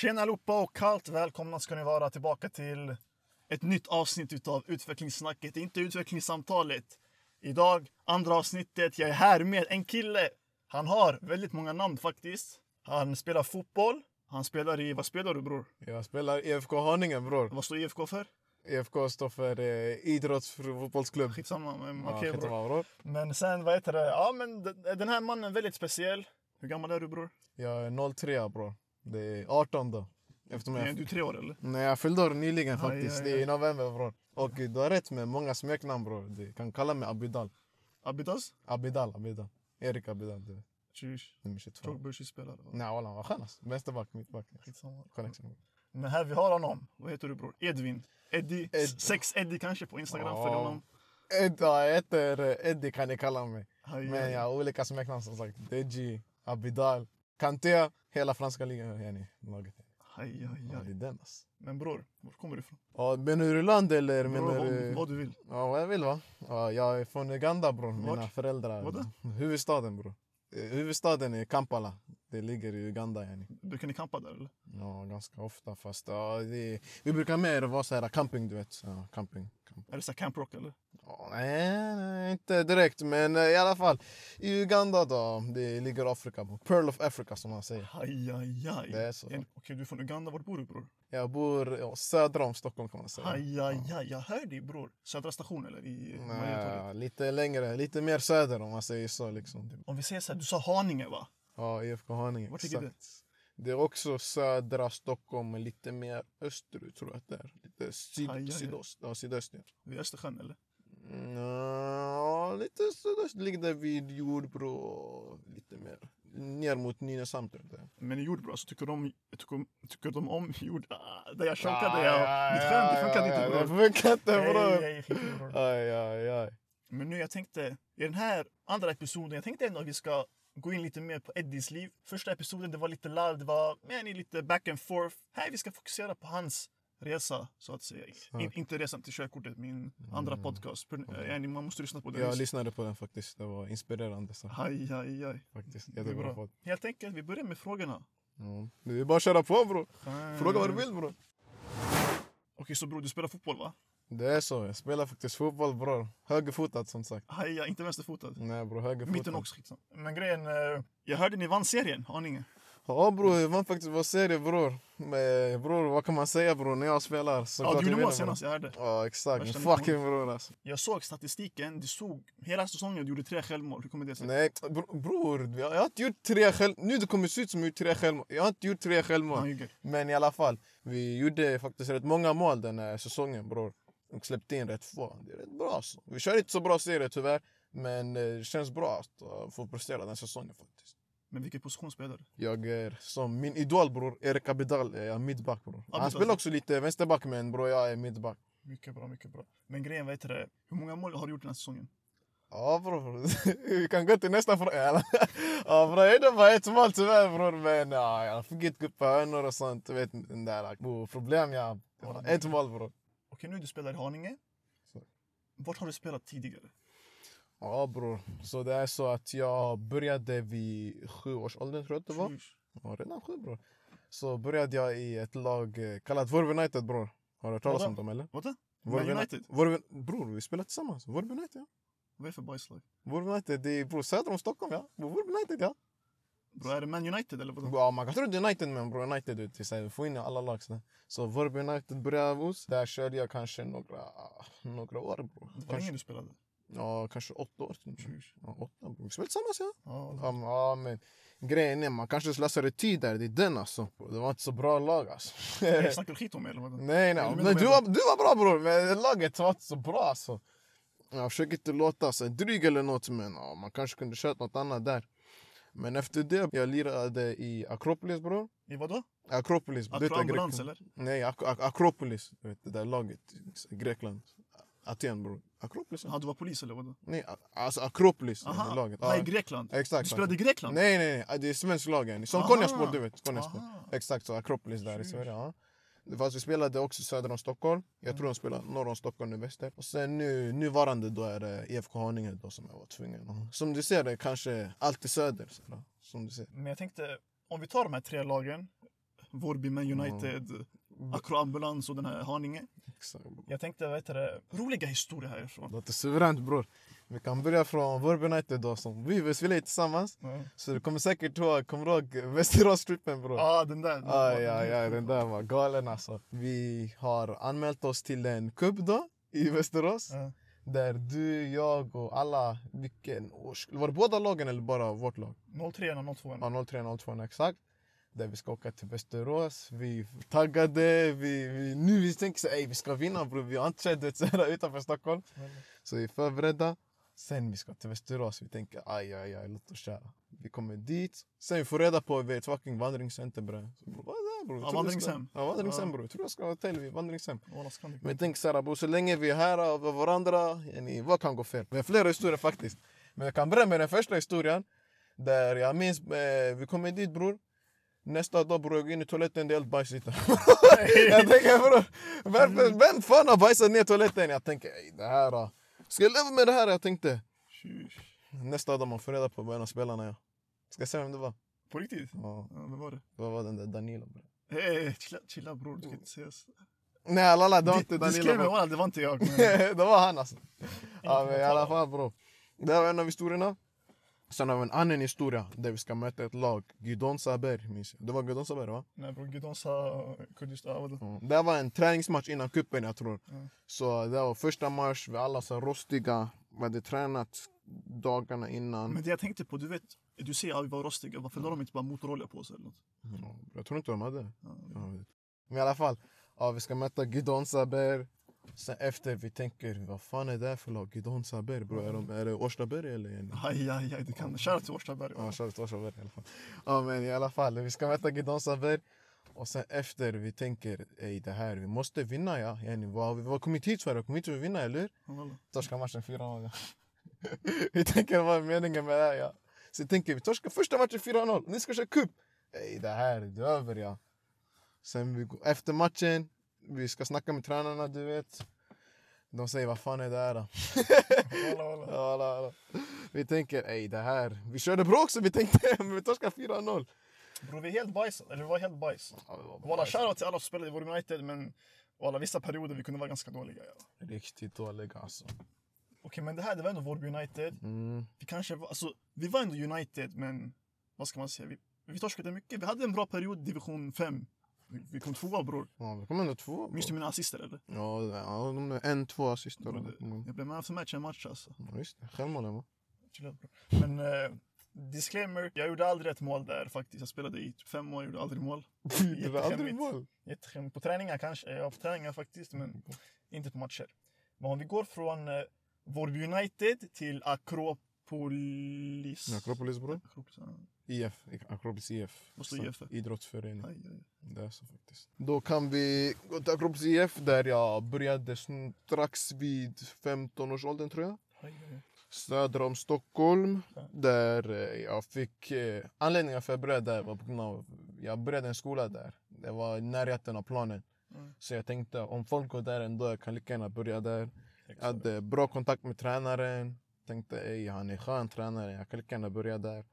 Tjena allihopa och kallt välkomna ska ni vara tillbaka till ett nytt avsnitt utav utvecklingssnacket, inte utvecklingssamtalet. Idag, andra avsnittet, jag är här med en kille. Han har väldigt många namn faktiskt. Han spelar fotboll. Han spelar i, vad spelar du bror? Jag spelar IFK Haninge bror. Vad står IFK för? IFK står för eh, idrottsfotbollsklubb. Skitsamma, men Ja, okej bror. bror. Men sen, vad heter det? Ja men den här mannen är väldigt speciell. Hur gammal är du bror? Jag är 03 bror. Det är 18 då. Eftersom Är jag, du tre år eller? nej, jag fyllde år nyligen Aj, faktiskt. aj, Det är aj. i november bror. Och du har rätt med många smeknamn bror. Du kan kalla mig Abidal. Abidas? Abidal, Abidal. Erik Abidal, du vet. Tjush. Nummer 22. Tråkbushi-spelare. Nej wallah, vad skön alltså. Vänsterback, mittback. Skitsamma. Connection. Men här vi har honom. Vad heter du bror? Edvin. Eddie. Ed- Sex Eddie kanske på Instagram. Ja. Följ honom. Ed, ja, jag heter Eddie kan ni kalla mig. Aj, Men aj. jag har olika smeknamn som sagt. Deji, Abidal, Kanté. Hela franska ligan yani. Laget. Aj, aj, Ja, det aj. är den alltså. Men bror, var kommer du ifrån? Ja, menar du land eller Bror, menar vad, du... vad du vill. Ja, vad jag vill va? Ja, jag är från Uganda bror. Mina Vart? föräldrar. Vadå? Huvudstaden bror. Eh, Huvudstaden är Kampala. Det ligger i Uganda yani. Du kan ni campa där eller? Ja, ganska ofta fast ja, det, vi brukar mer vara så här camping du vet. Ja, camping. camping. Är det så Camp Rock eller? Nej, nej, inte direkt men eh, i alla fall. I Uganda då, det ligger Afrika. på Pearl of Africa som man säger. Aj, aj, aj. Det är så. En- Okej, du är från Uganda. Var bor du bror? Jag bor ja, söder om Stockholm kan man säga. Aj, aj, aj. Jag hör dig bror. Södra station eller? I. Nej, lite längre, lite mer söder om man säger så liksom. Om vi säger så här, du sa Haninge va? Ja, IFK Haninge. Vart ligger det? Det är också södra Stockholm, lite mer österut tror jag att det är. Lite syd, Aj, aj, aj. sydost. Ja, sydöst. Ja. Vid Östersjön eller? Ja, lite sydöst ligger det vid Jordbro. Lite mer ner mot Nynäshamn det. Men i jord bror, så tycker de, tycker, tycker de om jord? Ah, där jag chokade jag. ja, Mitt skämt, det ja, funkade ja, inte Det bror. funkar inte det, bror. Aj, aj, aj. Men nu jag tänkte, i den här andra episoden, jag tänkte ändå att vi ska gå in lite mer på Eddies liv. Första episoden det var lite larv, det var men, lite back and forth. Här vi ska fokusera på hans resa, så att säga. In, inte resan till körkortet, min andra podcast. För, eh, man måste lyssna på den. Jag lyssnade på den faktiskt. Det var inspirerande. Så, Aj, aj, aj. faktiskt. Jättebra bra. Helt enkelt, vi börjar med frågorna. Ja. Det är bara att köra på bror. Fråga vad du Mm. vill bror. Okej, så bror, du spelar fotboll va? Det är så. Jag spelar faktiskt fotboll bror. Högerfotad som sagt. Aj, ja, inte vänsterfotad. Nej bror, högerfotad. Mitten också, skitsamma. Men grejen, eh, jag hörde ni vann serien, Haninge. Ja bror, jag vann faktiskt vår serie bror. Men bror, vad kan man säga bror när jag spelar? Så Ja, du gjorde mål senast, jag hörde. Ja exakt, Värsta fucking bror alltså. Jag såg statistiken, det stod hela säsongen du gjorde tre självmål. Hur kommer det sig? Nej bro- bror, jag har inte gjort tre själv... Nu det kommer se ut som jag gjort tre självmål. Jag har inte gjort tre självmål. Men i alla fall, vi gjorde faktiskt rätt många mål den här säsongen bror. Och släppte in rätt få. Det är rätt bra alltså. Vi kör inte så bra serie tyvärr. Men eh, det känns bra att uh, få prestera den säsongen faktiskt. Men vilken position spelar du? Jag är som min idol bror, Erik Abidal, är jag mittback bror. Abidal. Han spelar också lite vänsterback men bror jag är mittback. Mycket bra, mycket bra. Men grejen, vad heter det? Hur många mål har du gjort den här säsongen? Ja bror, vi kan gå till nästa fråga. ja bror, det är bara ett mål tyvärr bror. Men ja, jag fick inte gå upp på hörnor och sånt. Du vet den där problem jag har. Ett mål bror. Okej, nu du spelar i Haninge. Vart har du spelat tidigare? Ja bror, så det är så att jag började vid sju års ålder tror jag att det var. Ja, redan sju bror. Så började jag i ett lag eh, kallat Vorbe United bror. Har du hört talas om dem eller? Vadå? Man United? Vorbe, bror, vi spelar tillsammans. Vorbe United ja. Vad är det för bajslag? Vorbe United, det är bror söder om Stockholm ja. Vorbe United ja. Bro, är det Man United eller vadå? Ja, man kan tro det är United men bror United så här, vi får in alla lag sådär. Så Vorbe United började hos. Där körde jag kanske några, några år var Kanske, länge du spelade. Ja, kanske åtta år. Ja, åtta. Vi spelade tillsammans ja. Ja, Ja, men- ja men grejen är man kanske slösade tid där, det är den alltså. Det var inte så bra lag alltså. jag snackar skit om mig eller vadå? nej nej, menar du var, du var bra bror men laget var inte så bra alltså. Jag försöker inte låta så dryg eller något men ja, man kanske kunde kört något annat där. Men efter det, jag lirade i Akropolis bror. I vadå? Akropolis. du vet, Akro ambulans Grek- eller? Nej, Ak Ak Akropolis. Vet, det där laget i Grekland. Aten bror. Akropolis? ja. Du var polis eller vadå? Nej, alltså Akropolis. Aha, laget. ja. I Grekland? Exakt. Du spelade i Grekland? Nej, nej, nej. Det är svenskt lag. yani. Som. Konjaspor, du vet. Konjaspor. Exakt så. Akropolis där i. Sverige. Ja. Fast vi spelade också söder om Stockholm. Jag tror de spelade norr om Stockholm och väster. Och sen nu, nuvarande då är det IFK Haninge då som jag var tvungen. Som du ser det kanske alltid söder. Som du ser. Men jag tänkte, om vi tar de här tre lagen. Vårby, Man United, Acro Ambulans och den här Haninge. Exakt. Jag tänkte, vad heter det, roliga historier härifrån. Det låter suveränt bror. Vi kan börja från Vårby United då som vi spelade tillsammans. Ja, Så du kommer säkert ihåg, kommer du ihåg Västerås-trippen bror? ah, den där. Aj, aj, aj, den där var galen alltså. Vi har anmält oss till en cup då i Västerås. Ja. Där du, jag och alla, vilken års... Var det båda lagen eller bara vårt lag? 03 och 02. Ja, 03 02 exakt. Där vi ska åka till Västerås. Vi är taggade. Vi, vi, nu vi tänker så, ey, vi ska vinna bror. Vi har inte här utanför Stockholm. Så vi är förberedda. Sen vi ska till Västerås. Vi tänker aj, aj, aj, låt oss köra. Vi kommer dit. Sen vi får reda på att vi är ett fucking vandringscenter bre. Vad är det bror? Ja, vandringshem. Ja, vandringshem bror. Tror jag ska ha hotell vid vandringshem. Men tänker såhär bror, så länge vi är här över varandra, yani, vad kan gå fel? Vi har flera historier faktiskt. Men jag kan börja med den första historien. Där jag minns, eh, vi kommer dit bror. Nästa dag bror, jag går in i toaletten, det är helt bajs jag tänker bror, vem, vem, fan har bajsat ner toaletten? Jag tänker, det här... ah, Ska jag leva med det här? Jag tänkte. Sheesh. Nästa dag man får reda på en av spelarna ja. Ska jag säga vem det var? På riktigt? Ja, Ja, vem var det? det var den där Danilo bror. Hey, chilla, chilla bror, du ska inte säga så. Nej lalla, det var inte Du Danilo. skrev mig, bror. walla, det var inte jag. Det var han alltså. Ja, men i alla fall bro. Det här var en av historierna. Sen har vi en annan historia där vi ska möta ett lag. Gidon Saber, minns jag. Det var Gidon Saber va? Nej bror, Gudon Kurdistan. Mm. Det var en träningsmatch innan kuppen jag tror. Mm. Så det var första mars, vi alla så rostiga. Vi hade tränat dagarna innan. Men det jag tänkte på, du vet, du säger att vi var rostiga. Varför la de inte bara motorolja på sig eller något? Ja, Jag tror inte de hade det. Ja. Men i alla fall, ja, vi ska möta Gidon Saber. Sen efter vi tänker, vad fan är det här för lag? Gidon Saber bror, är, de, är det Årstaberg eller? Aj, aj, aj, du kan. Shoutout till Årstaberg. Ja, Charles Årstaberg i alla fall. Ja, men i alla fall, vi ska möta Gidon Saber. Och sen efter vi tänker, ey det här, vi måste vinna ja. Yani, vad, vi har kommit hit för att kommit hit för att vinna, eller. Torska matchen 4-0. Ja. vi tänker, vad är meningen med det här ja? Så tänker vi, torska första matchen 4-0, ni ska köra cup. Ey det här, det är över ja. Sen vi går, efter matchen, vi ska snacka med tränarna du vet. De säger, vad fan är det här då? Ja, alla, alla. Vi tänker, ey det här, vi körde bra också, vi tänkte, men vi torskade 4-0. Bror, vi är helt bajs. Eller vi var helt bajs. Walla, shoutout till alla som spelade i vår United, men walla, vissa perioder vi kunde vara ganska dåliga. Ja. Riktigt dåliga alltså. Okej, men det här det var ändå Vårby United. Mm. Vi kanske var, alltså, vi var ändå United, men vad ska man säga? Vi, vi torskade mycket. Vi hade en bra period, division 5. Vi, kom tvåa bror. Ja, vi kom ändå två. Minns du mina assister eller? Ja, ja, de är en, två assister. Mm. Jag blev man the match en match alltså. Ja, just det. Självmålen va? Men eh, disclaimer, jag gjorde aldrig ett mål där faktiskt. Jag spelade i typ fem år, gjorde aldrig mål. Var aldrig mål. Jätteskämmigt. På träningar kanske, ja på träningar faktiskt, men inte på matcher. Men om vi går från eh, Vårby United till Akropolis. Akropolis bror. Akropolis, ja. IF. Akropolis IF. Vad står IF för? Idrottsförening. Aj, aj. Det är så faktiskt. Då kan vi gå till Akropolis IF där jag började strax vid 15-årsåldern tror jag. aj, aj. söder om Stockholm. Där eh, jag fick... Eh, anledningen för att jag började där var på grund av... Jag började en skola där. Det var i närheten av planen. Mm. Så jag tänkte om folk går där ändå, jag kan lika gärna börja där. Jag hade bra kontakt med tränaren. Tänkte ej, han är skön tränare, jag kan lika gärna börja där.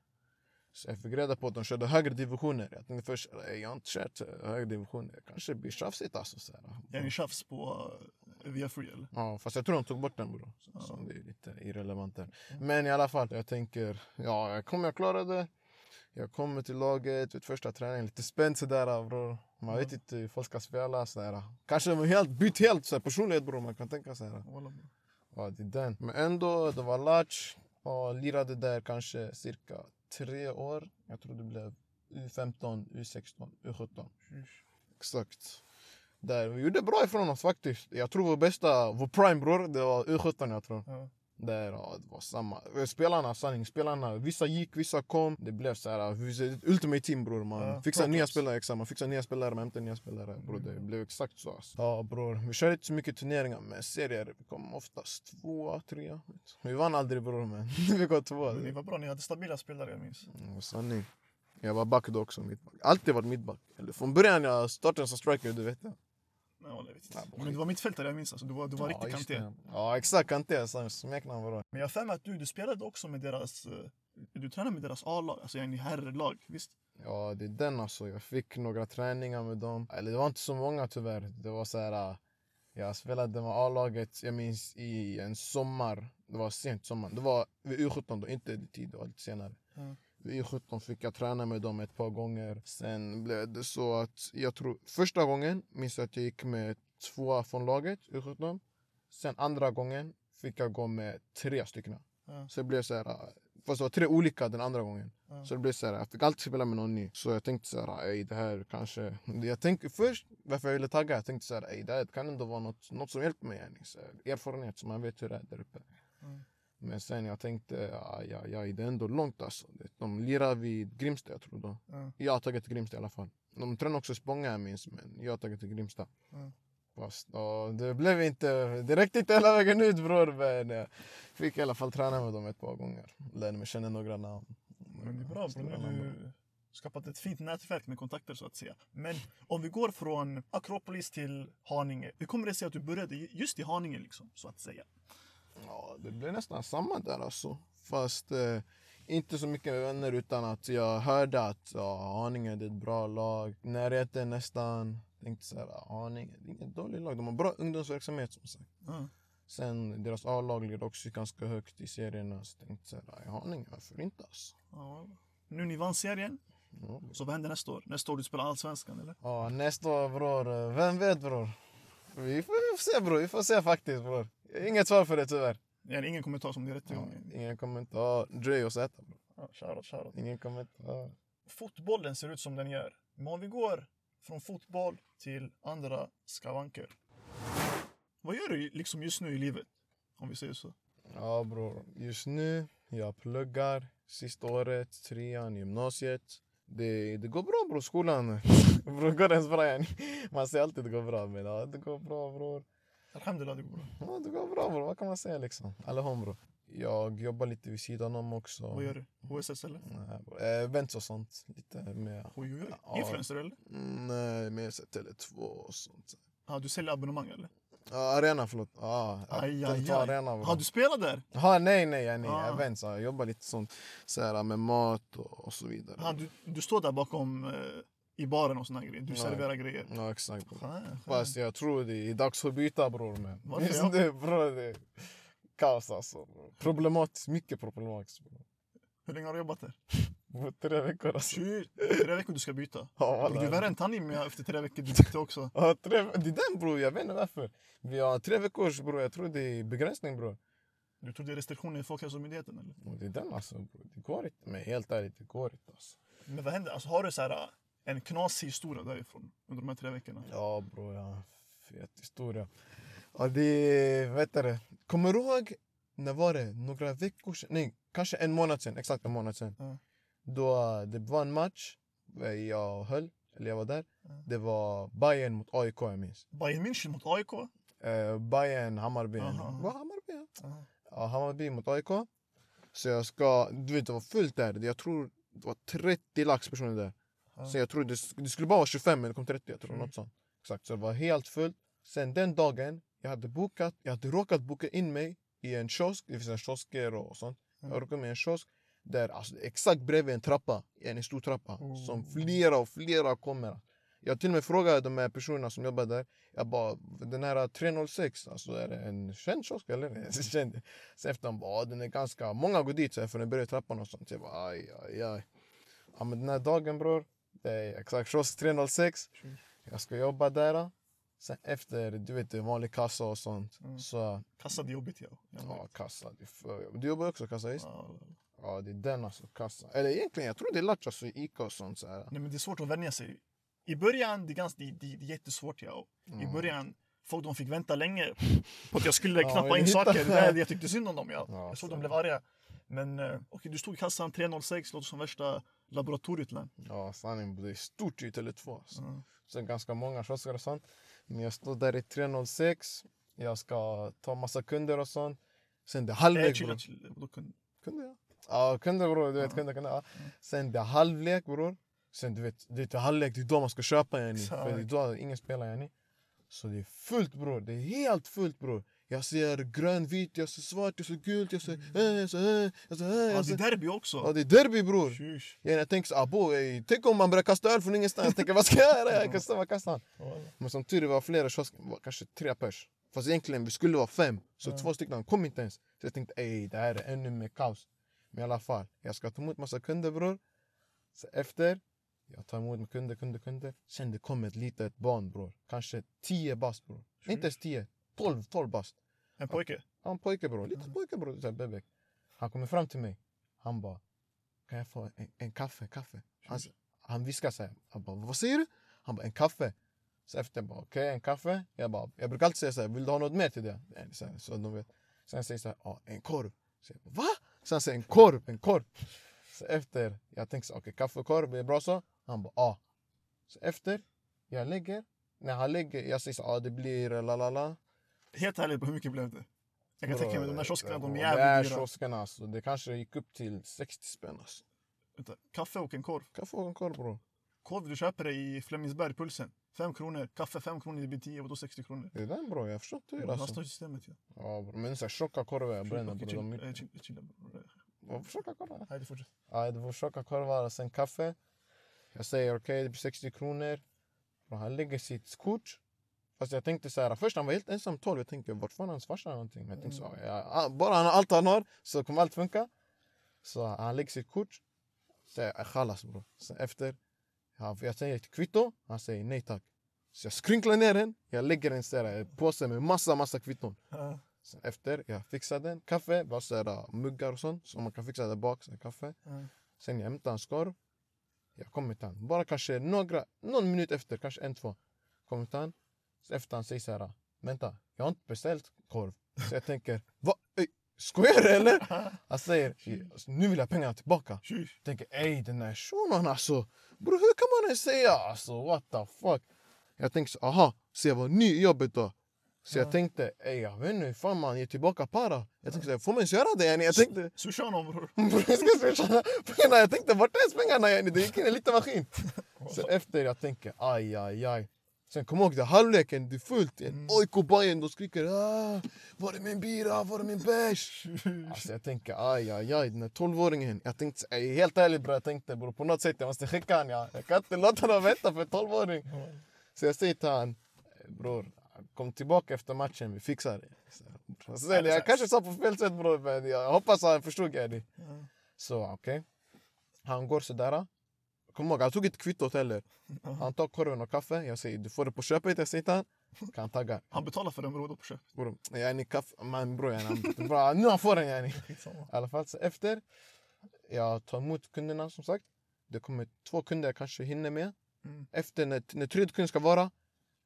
Så jag fick reda på att de körde högre divisioner. Jag tänkte först, jag har inte kört eh, högre divisioner. Det kanske blir tjafsigt alltså. Så här. Är ni tjafs på uh, Via Free eller? Ja, fast jag tror de tog bort den bror. Så, Ja. så det är lite irrelevant där. Men i alla fall, jag tänker, ja, jag kommer jag klara det. Jag kommer till laget, vet, första träningen, lite spänd sådär bror. Man vet Ja. inte hur folk ska spela sådär. Kanske de helt, bytt helt såhär, personlighet bror, man kan tänka bror. Ja, det är den. Men ändå, det var latch. Och lirade där kanske cirka tre år. Jag tror det blev U15, U16, U17. Exakt. Där vi gjorde bra ifrån oss faktiskt. Jag tror vår bästa, vår prime bror, det var U17 jag tror. Ja. Där, ja, det var samma. Spelarna, sanning, spelarna, vissa gick, vissa kom. Det blev så här, ultimate team bror. Man Ja, fixar nya spelare, exakt. Man fixar nya spelare, man hämtar nya spelare. Bror, det blev exakt så. Alltså. Ja bror, vi körde inte så mycket turneringar, men serier, vi kom oftast tvåa, trea. Vi vann aldrig bror, men vi kom tvåa. Ni var bra, ni hade stabila spelare jag minns. Mm, sanning. Jag var back då också, mittback. Alltid varit mittback. Eller från början jag startade som striker, du vet det. Jag vet inte. Ja, men du var mittfältare jag minns, alltså. du var, du var Ja, riktigt kanté. Ja exakt, Kanté. Smeknamn var det. Men jag har för mig att du, du spelade också med deras uh, Du tränar med deras A-lag, alltså yani herrlag, visst? Ja, det är den alltså. Jag fick några träningar med dem. Eller det var inte så många tyvärr. Det var så här... äh, Jag spelade med A-laget, jag minns i en sommar. Det var sent sommar. Det var vid U17 då, inte i tid, det var lite senare. Ja. Vid U17 fick jag träna med dem ett par gånger. Sen blev det så att jag tror första gången minns jag att jag gick med två från laget, U17. Sen andra gången fick jag gå med tre stycken. Ja. Så det blev så här, fast det var tre olika den andra gången. Ja. Så det blev så här, jag fick alltid spela med någon ny. Så jag tänkte så här, ej det här kanske... Jag tänkte först varför jag ville tagga, jag tänkte så här, ej det här kan ändå vara något, något som hjälper mig. Yani. Så här, erfarenhet så man vet hur det är där uppe. Mm. Men sen jag tänkte, aj, aj, aj, det är ändå långt alltså. De lirar vid Grimsta jag tror då. Ja. Jag har tagit till Grimsta i alla fall. De tränar också Spånga jag minns, men jag har tagit till Grimsta. Ja. Fast ja, det blev inte, det räckte inte hela vägen ut bror. Men jag fick i alla fall träna med dem ett par gånger. Lärde mig känna några namn. Men det är bra bror, nu har du skapat ett fint nätverk med kontakter så att säga. Men om vi går från Akropolis till Haninge. Hur kommer det sig att du började just i Haninge liksom, så att säga? Ja, det blev nästan samma där alltså. Fast eh, inte så mycket med vänner utan att jag hörde att ja, Haninge är ett bra lag. Närheten nästan. Tänkte så här, Haninge det är inget dåligt lag. De har bra ungdomsverksamhet som sagt. Ja. Sen deras A-lag ligger också ganska högt i serierna. Så tänkte så här, Haninge varför inte alltså. Ja. Nu ni vann serien, Ja. så vad händer nästa år? Nästa år du spelar Allsvenskan eller? Ja, nästa år bror, vem vet bror? Vi får, vi får se bror, vi får se faktiskt bror. Inget svar för det tyvärr. Ja, ingen kommer ta som det är rätt Ja, ingen kommentar. Dre och Z. Ja, shoutout, shoutout. Ingen kommentar. Fotbollen ser ut som den gör. Men om vi går från fotboll till andra skavanker. Vad gör du liksom just nu i livet? Om vi säger så. Ja bror, just nu jag pluggar sista året, trean, gymnasiet. Det, det går bra bror, skolan. bror, går det ens bra yani? Man säger alltid det går bra men ja, det går bra bror. Alhamdulillah, det går bra. Ja, det går bra bror, vad kan man säga liksom? Allahom bror. Jag jobbar lite vid sidan om också. Vad gör du? HSS eller? Nej. Eh, Events och sånt. Lite mer. Oj, oj, oj. Ja. Influencer eller? Mm, Nej, mer så här Tele2 och sånt. Ja, du säljer abonnemang eller? Ja, arena förlåt. Ja, Aj, aj, Tele2 aj. arena bror. Ja, du spelar där? Ja, nej, nej, nej. Ah. events. Ja, jag jobbar lite sånt så här, med mat och, och så vidare. Ja, du, du står där bakom eh, i baren och såna grejer. Du Nej. serverar grejer. Ja, exakt. Bror. Fan. Fast jag tror det är dags att byta bror. Men. Varför? Just nu bror, det är kaos alltså. Bror. Problematiskt, mycket problematiskt. Bror. Hur länge har du jobbat där? Tre veckor alltså. Tre veckor du ska byta. Ja, Du är värre än Tanim efter tre veckor. Du bytte också. Ja, tre, det är den bror, jag vet inte varför. Vi har tre veckors bror, jag tror det är begränsning bror. Du tror det är restriktioner i Folkhälsomyndigheten eller? Det är den alltså bror. Det går inte. Men helt ärligt, det går inte alltså. Men vad händer? Alltså, har du så här, äh, en knasig historia därifrån under de här tre veckorna? Ja bror, ja. Fet historia. Ja, det... Vet du? Kommer du ihåg, när var det? Några veckor sedan? Nej, kanske en månad sedan. Exakt en månad sedan. Ja. Då det var en match. eh, Jag höll, eller jag var där. Ja. Det var Bayern mot AIK jag minns. Bayern München mot AIK? Eh, Bayern, Hammarby. Aha. Var Hammarby? Ja. Ja, Hammarby mot AIK. Så jag ska, du vet det var fullt där. Jag tror det var 30 lax personer där. Ja. Så jag tror det, det skulle bara vara 25 men det kom 30 jag tror. Mm. Något sånt. Exakt, så det var helt fullt. Sen den dagen, jag hade bokat, jag hade råkat boka in mig i en kiosk. Det finns en kiosker och sånt. Mm. Jag råkade med en kiosk. Där, alltså, exakt bredvid en trappa, en stor trappa. Oh. Som flera och flera kommer. Jag till och med frågade de här personerna som jobbar där. Jag bara, den här 306, alltså är det en känd kiosk eller? Så efter de bara, "Ja, den är ganska, många går dit så här, för den börjar trappan och sånt. Så jag bara, aj, aj, aj. Ja men den här dagen bror, det är exakt kiosk 306. Mm. Jag ska jobba där. Sen efter, du vet vanlig kassa och sånt. Mm. Så, Kassa det är jobbigt ja. Ja kassa. För, du jobbar också kassa visst? Ja. Ja det är den alltså, kassa. Eller egentligen, jag tror det är Latch alltså i Ica och sånt så här. Nej men det är svårt att vänja sig. I början, det är, ganska, det, det, det är jättesvårt ja. I Mm. början, folk de fick vänta länge på att jag skulle Ja, knappa in hitta- saker. Det jag tyckte synd om dem ja. Ja, jag såg så. de blev arga. Men eh, okej, du stod i kassan 306, låter som värsta laboratoriet land. Ja sanning, det är stort i Tele2 alltså. Mm. Sen ganska många kiosker och sånt. Men jag står där i 306. Jag ska ta massa kunder och sånt. Sen det är halvlek bror. chilla. Vadå kun- Kunder ja. Kunder bror, du vet kunder, kunder. Ja. Sen det är halvlek bror. Sen du vet, det är halvlek, det är då man ska köpa yani. För det är då ingen spelar yani. Så det är fullt bror, det är helt fullt bror. Jag ser grön, vit, jag ser svart, jag ser gult, jag ser... Eh, jag ser, eh, jag ser, eh, Ja, det är derby också. Ja, det är derby bror! Ja, jag tänker så, abo, ey, tänk om man börjar kasta öl från ingenstans. Jag tänker vad ska jag göra? Jag kastar, vad kastar han? Men som tur var flera kiosker, kanske tre pers. Fast egentligen vi skulle vara fem, så Ja. två stycken kom inte ens. Så jag tänkte ey, det här är ännu mer kaos. Men i alla fall, jag ska ta emot massa kunder bror. Så efter, jag tar emot kunder, kunder, kunder. Sen det kommer ett litet barn bror. Kanske 10 bast bror. Inte ens 10, 12, 12 bast. En pojke. Han en pojke bror, liten pojke bror, bebek. Han kommer fram till mig. Han bara, kan jag få en, en kaffe, kaffe? Han, s- han viskar så här. Han bara, vad säger du? Han bara, en kaffe. Så efter jag bara, okej, en kaffe. Jag, bara, jag brukar alltid säga så här, vill du ha något mer till det? Så, här, så de vet. Sen säger jag så här, ja, en korv. Så jag bara, va? Sen säger han, en korv, en korv. Så efter, jag tänker så okej, kaffe och korv, är bra så? Han bara, ja. Så efter, jag lägger. När han lägger, jag säger så ja det blir la la la. Helt ärligt, hur mycket blev det? Jag kan tänka mig de där kioskerna, de är De jävligt där dyra. kioskerna alltså, det kanske gick upp till 60 spänn alltså. Vänta, Kaffe och en korv. Kan få en korv bror. Korv du köper det i Flemingsberg, Pulsen. 5 kronor. Kaffe 5 kronor, det blir 10 och då 60 kronor. Det är den bror, jag förstår inte hur Lastar alltså. i systemet ja. Ja bror, men så här tjocka korvar jag bränner bror. De chilla, bror. Tjocka korvar? Nej, det fortsätter. Ja, det var tjocka korvar och sen kaffe. Jag säger okej, det blir 60 kronor. Och han lägger sitt kort. Fast jag tänkte så här, först han var helt ensam 12. Jag tänkte vart fan hans farsa någonting? Men jag tänkte så, ja, ja, bara han har allt han har så kommer allt funka. Så han lägger sitt kort. Säger jag chalas bror. Sen efter, ja, jag säger ett kvitto. Han säger nej tack. Så jag skrynklar ner den. Jag lägger en så här, påse med massa, massa kvitton. Sen efter, jag fixar den. Kaffe, bara så här, äh, muggar och sånt. Så man kan fixa där bak, så kaffe. Sen jag hämtar en skorv. Jag kommer till han. Bara kanske några, någon minut efter, kanske en, två. Kommer till han. Så efter han säger så här, vänta, jag har inte beställt korv. Så jag tänker, va? Ey, skojar du eller? Han säger, nu vill jag pengarna tillbaka. Jag tänker, ey den där shunon alltså. Bror hur kan man ens säga alltså, what the fuck? Jag tänker så, aha, så jag var ny i jobbet då. Så jag Ja. tänkte, ey jag vet inte fan man ger tillbaka para. Jag tänkte, får man ens göra det? yani? Jag tänkte, Swisha honom bror. Jag ska swisha pengarna. Jag tänkte vart är ens pengarna? yani? Det gick in en liten maskin. Så efter jag tänker aj, aj, aj. Sen kom jag ihåg det halvleken, det är fullt. Mm. OIK Bayern, de skriker ah, var är min bira, var är min bärs? Alltså jag tänker aj, aj, aj, den där 12-åringen. Jag tänkte, helt ärligt bror, jag tänkte bror, på något sätt jag måste skicka han. Jag, jag kan inte låta honom vänta för en 12-åring. Så jag säger till han, bror, kom tillbaka efter matchen, vi fixar det. Så, så, jag kanske sa på fel sätt bror, men jag hoppas han förstod yani. Ja. Så okej. Han går sådär. Kom ihåg, han tog inte kvittot heller. Han tar korven och kaffe. Jag säger du får det på köpet. Jag säger till. Kan tagga. Han betalar för den bror på köpet. Bror, yani kaffe. Man bror, yani, bra, nu han får den yani. I alla fall så efter. Jag tar emot kunderna som sagt. Det kommer två kunder jag kanske hinner med. Mm. Efter när, när tredje kunden ska vara.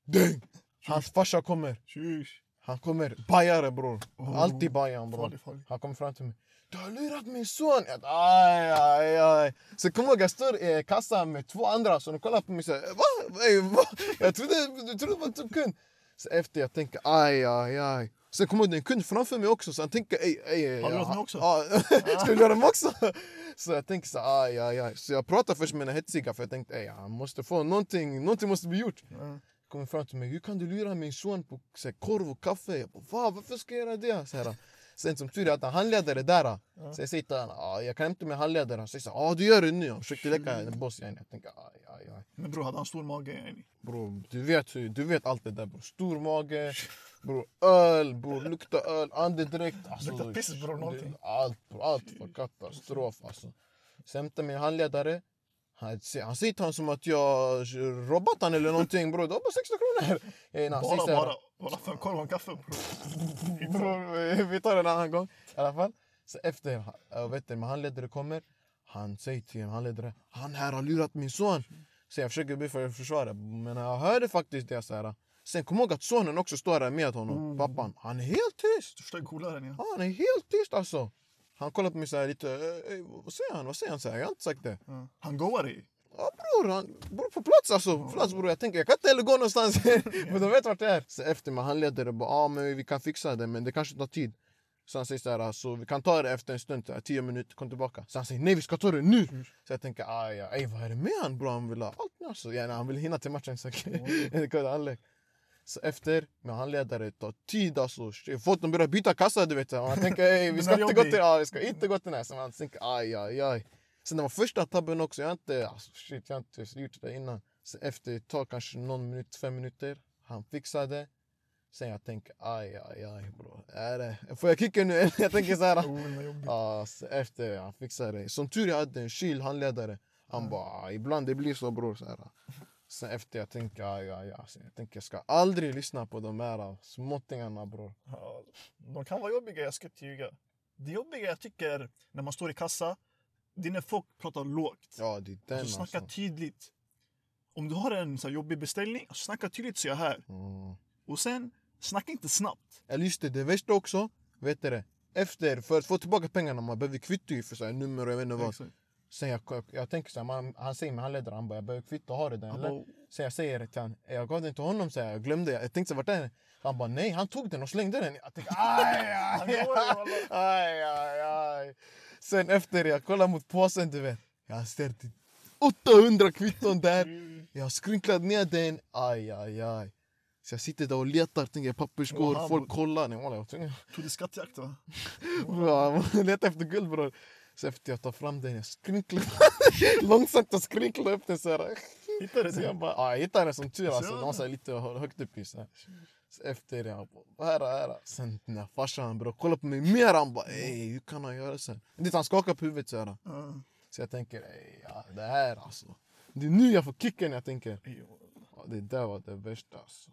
Ding! Hans farsa kommer. Sheesh. Han kommer. Bajare bror. Oh. Alltid bajan bror. Han kommer fram till mig. Du har lurat min son! Jag, aj, aj, aj. Så kom ihåg, jag står i kassan med två andra de kollar på mig och säger va? Ey, va? Jag trodde trodde det var typ kund. Så efter jag tänker aj, aj, aj. Sen kommer det en kund framför mig också så han tänker ej, ej, ej. Har du lurat mig också? Ja, ska du lura mig också? Så jag tänker så aj, aj, aj. Så jag pratar först med den hetsiga för jag tänkte ej, han måste få någonting, någonting måste bli gjort. Ja. Kommer fram till mig, hur kan du lura min son på så här, korv och kaffe? Jag bara, Va, varför ska jag göra det? Så här, Sen som tur är att han handledare där. Så jag säger till honom, jag kan hämta min handledare. Han säger så ah, du gör det nu. Han försökte leka en boss. Yani. Jag tänker, aj, aj, aj. Men bror, hade han stor mage? yani? Bro, du vet, du vet allt det där bro. Stor mage, bro, öl, bro, lukta öl, andedräkt. Alltså, Lukta piss, bror, någonting. Allt, bro, allt var katastrof alltså. Sen hämtar min handledare. Han, han säger till honom som att jag robbat han eller någonting bror. Det var bara 60 kronor. Eh, Bara, här, bara. Bara fem korv och kaffe bror. Bror, vi tar det en annan gång. I alla fall. Så efter, jag vet inte, min handledare kommer. Han säger till handledare, han här har lurat min son. Så jag försöker bli för försvara, men jag hörde faktiskt det. Så här. Sen kom ihåg att sonen också står där med honom, Mm. pappan. Han är helt tyst. Största coolaren. Ja, Han är helt tyst alltså. Han kollar på mig så här lite, "Eh, eh, vad säger han? Vad säger han? Så här, jag har inte sagt det. Ja. Han goar dig. Ja bror, han, bror på plats alltså. På plats bror. Jag tänker jag kan inte heller gå någonstans. men de vet vart det är. Så efter med handledare bara, ja men vi kan fixa det men det kanske tar tid. Så han säger så här, så vi kan ta det efter en stund, tio minuter, kom tillbaka. Så han säger nej vi ska ta det nu. Så jag tänker, aj, aj, vad är det med han bror? Han vill ha allt nu alltså. Ja, han vill hinna till matchen. Kunde halvlek. Så efter, med handledare, det tar tid alltså. Folk de börjar byta kassa du vet. Man tänker ey, vi ska inte gå till, ja, vi ska inte gå till den här. Så man tänker aj, aj, aj. Sen det var första tabben också, jag har inte, alltså, shit, jag har inte gjort det innan. Så efter ett tag, kanske någon minut, fem minuter, han fixade. Sen jag tänker aj, aj, aj bro. Är det, får jag kicka nu? jag tänker så här. Oh. Ja, så efter han fixade det. Som tur jag hade en kyl handledare. Han bara, "Ah, ibland det blir så bror. Så här. Sen efter jag tänker, ja, ja, ja. Så jag tänker, jag ska aldrig lyssna på de här småttingarna bror. Ja, de kan vara jobbiga, jag ska ljuga. Det jobbiga jag tycker när man står i kassa, det är när folk pratar lågt. Ja, det är den alltså, snacka alltså. tydligt. Om du har en så här jobbig beställning, alltså, snacka tydligt så jag hör. Mm. Och sen, snacka inte snabbt. Eller just det, det värsta också. Vet du det? Efter, för att få tillbaka pengarna, man behöver kvitto för så här, nummer och jag vet inte vad. Exakt. Sen jag, jag, tänker så här, man, han säger med handledaren, han bara, jag behöver kvitto, har du den Han eller? bara, Så jag säger det till honom, jag gav den till honom, så jag glömde, jag tänkte så, vart är den? Han bara nej, han tog den och slängde den. Jag tänkte aj, Han aj, aj, aj, aj. Sen efter jag kollar mot påsen, du vet. Jag ställt 800 kvitton där. Jag har skrynklat ner den. Aj, aj, aj. Så jag sitter där och letar, tänker papperskorg, folk kollar. Nej, jag tog du skattjakt va? letar efter guld bror. Så efter jag tar fram den, jag skrynklar. Långsamt jag skrynklar upp den så här. Hittade du Så jag bara, ja, jag hittade den som tur alltså. Så- Den var så lite hö- högt upp. Så efter det, jag bara, här, här. Sen när farsan bror kollar på mig mer, han bara, ey hur kan han göra här? Det, han skakar på huvudet så här. Så jag tänker, ey, ja, det här alltså. Det är nu jag får kicken, jag tänker. Ja, det där var det värsta alltså.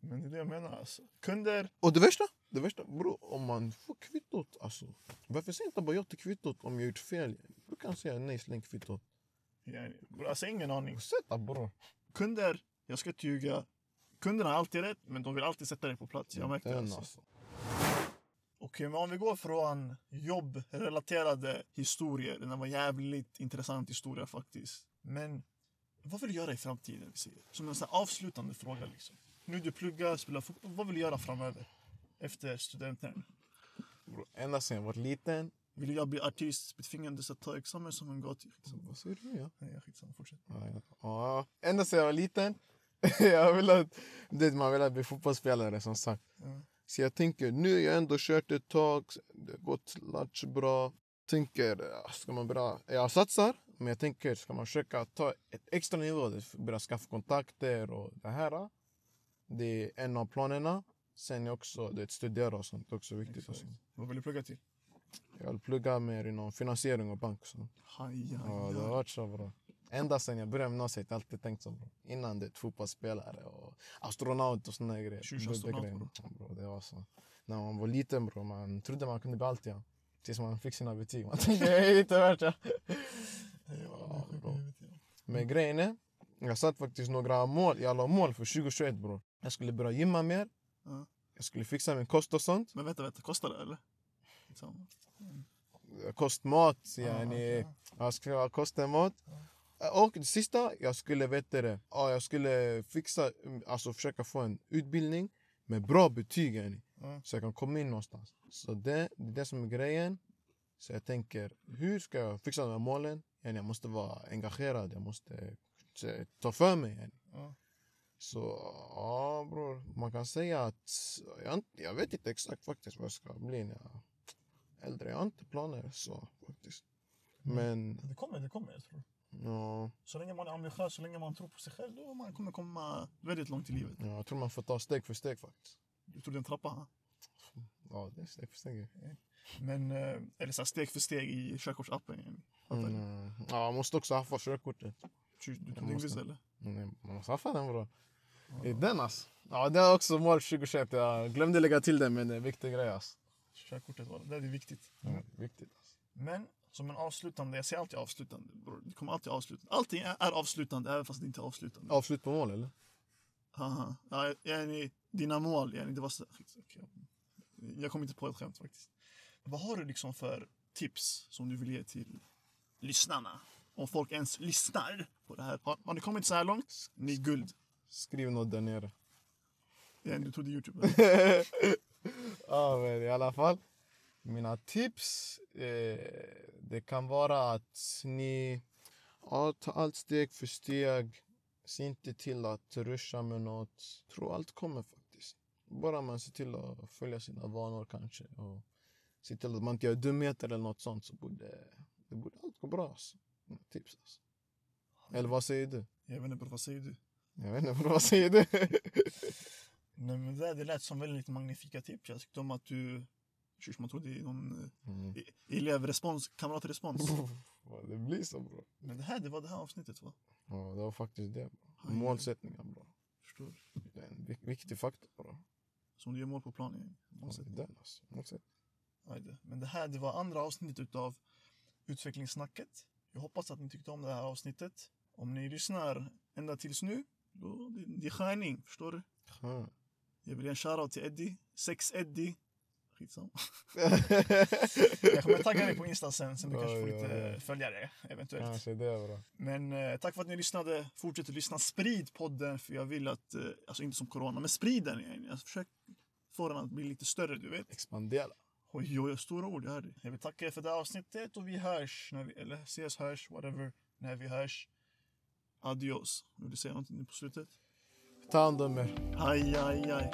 Men det är det jag menar alltså. Kunder, Och det värsta, det värsta bror, om man får kvittot alltså. Varför säger inte bara ja till kvittot om jag gjort fel? Du kan säga nej, släng kvittot. yani, bror, alltså ingen aning. Sätta bror. Kunder, jag ska inte ljuga. Kunderna har alltid rätt, men de vill alltid sätta dig på plats. Jag märkte det alltså. alltså. Okej, men om vi går från jobbrelaterade historier. Den var jävligt intressant historia faktiskt. Men vad vill du göra i framtiden? Som en sån avslutande fråga. Liksom. Nu du pluggar, spelar fotboll. Vad vill du göra framöver? Efter studenten? Bror, Ända sedan jag var liten. Vill jag bli artist? Betvingandes att ta examen som en gatu? Skitsamma. Vad säger du? Ja? Nej, skitsamma. Fortsätt. Ja, ja. Ända sedan jag var liten. jag ville att, det, man vill bli fotbollsspelare som sagt. Ja. Så jag tänker, nu har jag ändå kört ett tag, det har gått latch bra. Tänker, ska man börja, jag satsar, men jag tänker, ska man försöka ta ett extra nivå, börja skaffa kontakter och det här. Det är en av planerna. Sen är också det studera och sånt också viktigt. Exakt. Alltså. Vad vill du plugga till? Jag vill plugga mer inom finansiering och bank. Så. Haj, Ja, det har varit så bra. Ända sedan jag började gymnasiet har jag alltid tänkt så bra. Innan det fotbollsspelare och astronaut och såna här grejer. Tjus Det- det astronaut, grejer. bro. Ja, bro. Det var så. När man var liten bro, man trodde man kunde bli allt ja. Tills man fick sina betyg. Man tänkte det är inte värt det. Bro. ja. Men grejen är, jag satt faktiskt några mål, jag la mål för 2021 bro. Jag skulle börja gymma mer. Ja. Jag skulle fixa min kost och sånt. Men vänta, vänta. Kostar det eller? Skitsamma. Kost, mat, Ja, yani. okej. Jag skulle ha kosten mat. Och det sista, jag skulle veta det. Ja, jag skulle fixa, mm, alltså försöka få en utbildning med bra betyg. Yani, Ja. så jag kan komma in någonstans. Så det, det är det som är grejen. Så jag tänker, hur ska jag fixa de här målen? Yani, jag måste vara engagerad, jag måste eh, ta för mig. Yani. Ja. Så ja bror, man kan säga att jag, jag vet inte exakt faktiskt vad jag ska bli när jag är äldre. Jag har inte planer så faktiskt. Men Det kommer, det kommer jag tror. ja, Så länge man är ambitiös, så länge man tror på sig själv, då man kommer komma väldigt långt i livet. ja, jag tror man får ta steg för steg faktiskt. Du tror det är en trappa? Ha? Ja, det är steg för steg. Men, eh, eller så här, steg för steg i körkortsappen. Mm, ja, man måste också haffa körkortet. Du tog måste. eller? Mm, Man måste haffa den bra. Det är den alltså. Ja, det är också mål 2021. Jag glömde lägga till det men det är en viktig grej alltså. Körkortet var det. Det är viktigt. Mm, viktigt alltså. Men som en avslutande, jag säger alltid avslutande. bror. Det kommer alltid avsluta. Allting är är avslutande även fast det inte är avslutande. Avslut på mål eller? Haha. Ja, yani, dina mål, yani, det var så... okej. Jag kom inte på ett skämt faktiskt. Vad har du liksom för tips som du vill ge till lyssnarna? Om folk ens lyssnar på det här. Har, har ni kommit så här långt? Ni är guld. Skriv något där nere. Yani, du trodde Youtube. ja, men i alla fall. Mina tips, eh, det kan vara att ni ja, tar allt steg för steg. Se inte till att ruscha med något. Tror allt kommer faktiskt. Bara man ser till att följa sina vanor kanske. Och se till att man inte gör dumheter eller något sånt så borde, det borde allt gå bra. Alltså. Tips alltså. Eller vad säger du? Jag vet inte bror, vad säger du? Jag vet inte, vad säger du? Nej, men det, det lät som väldigt magnifika tips. Jag tyckte om att du... Shush, man tror det är någon Mm. eh, elevrespons, kamratrespons. Det blir så bra. Men det här, det var det här avsnittet va? Ja, det var faktiskt det. Bro. Målsättningar bra. Förstår. Det är en vik- viktig faktor bra. Som du gör mål på planen. Ja, det är den alltså. Målsättning. Men det här, det var andra avsnittet utav utvecklingssnacket. Jag hoppas att ni tyckte om det här avsnittet. Om ni lyssnar ända tills nu, då det, är stjärning, förstår du? Ja. Jag vill ge en shoutout till Eddie, Sex Eddie. Skitsamma. Jag kommer tagga dig på Insta sen, sen du kanske får Oj, lite oj. följare eventuellt. Kanske det bra. Men eh, tack för att ni lyssnade. Fortsätt att lyssna. Sprid podden, för jag vill att, eh, alltså inte som corona, men sprid den. igen. Alltså, försök få den att bli lite större, du vet. Expandera. Oj, oj, stora ord. Jag. Jag vill tacka er för det här avsnittet och vi hörs, när vi, eller ses, hörs, whatever, när vi hörs. Adios. Vill du säga någonting på slutet? Ta hand om er. Aj, aj, aj.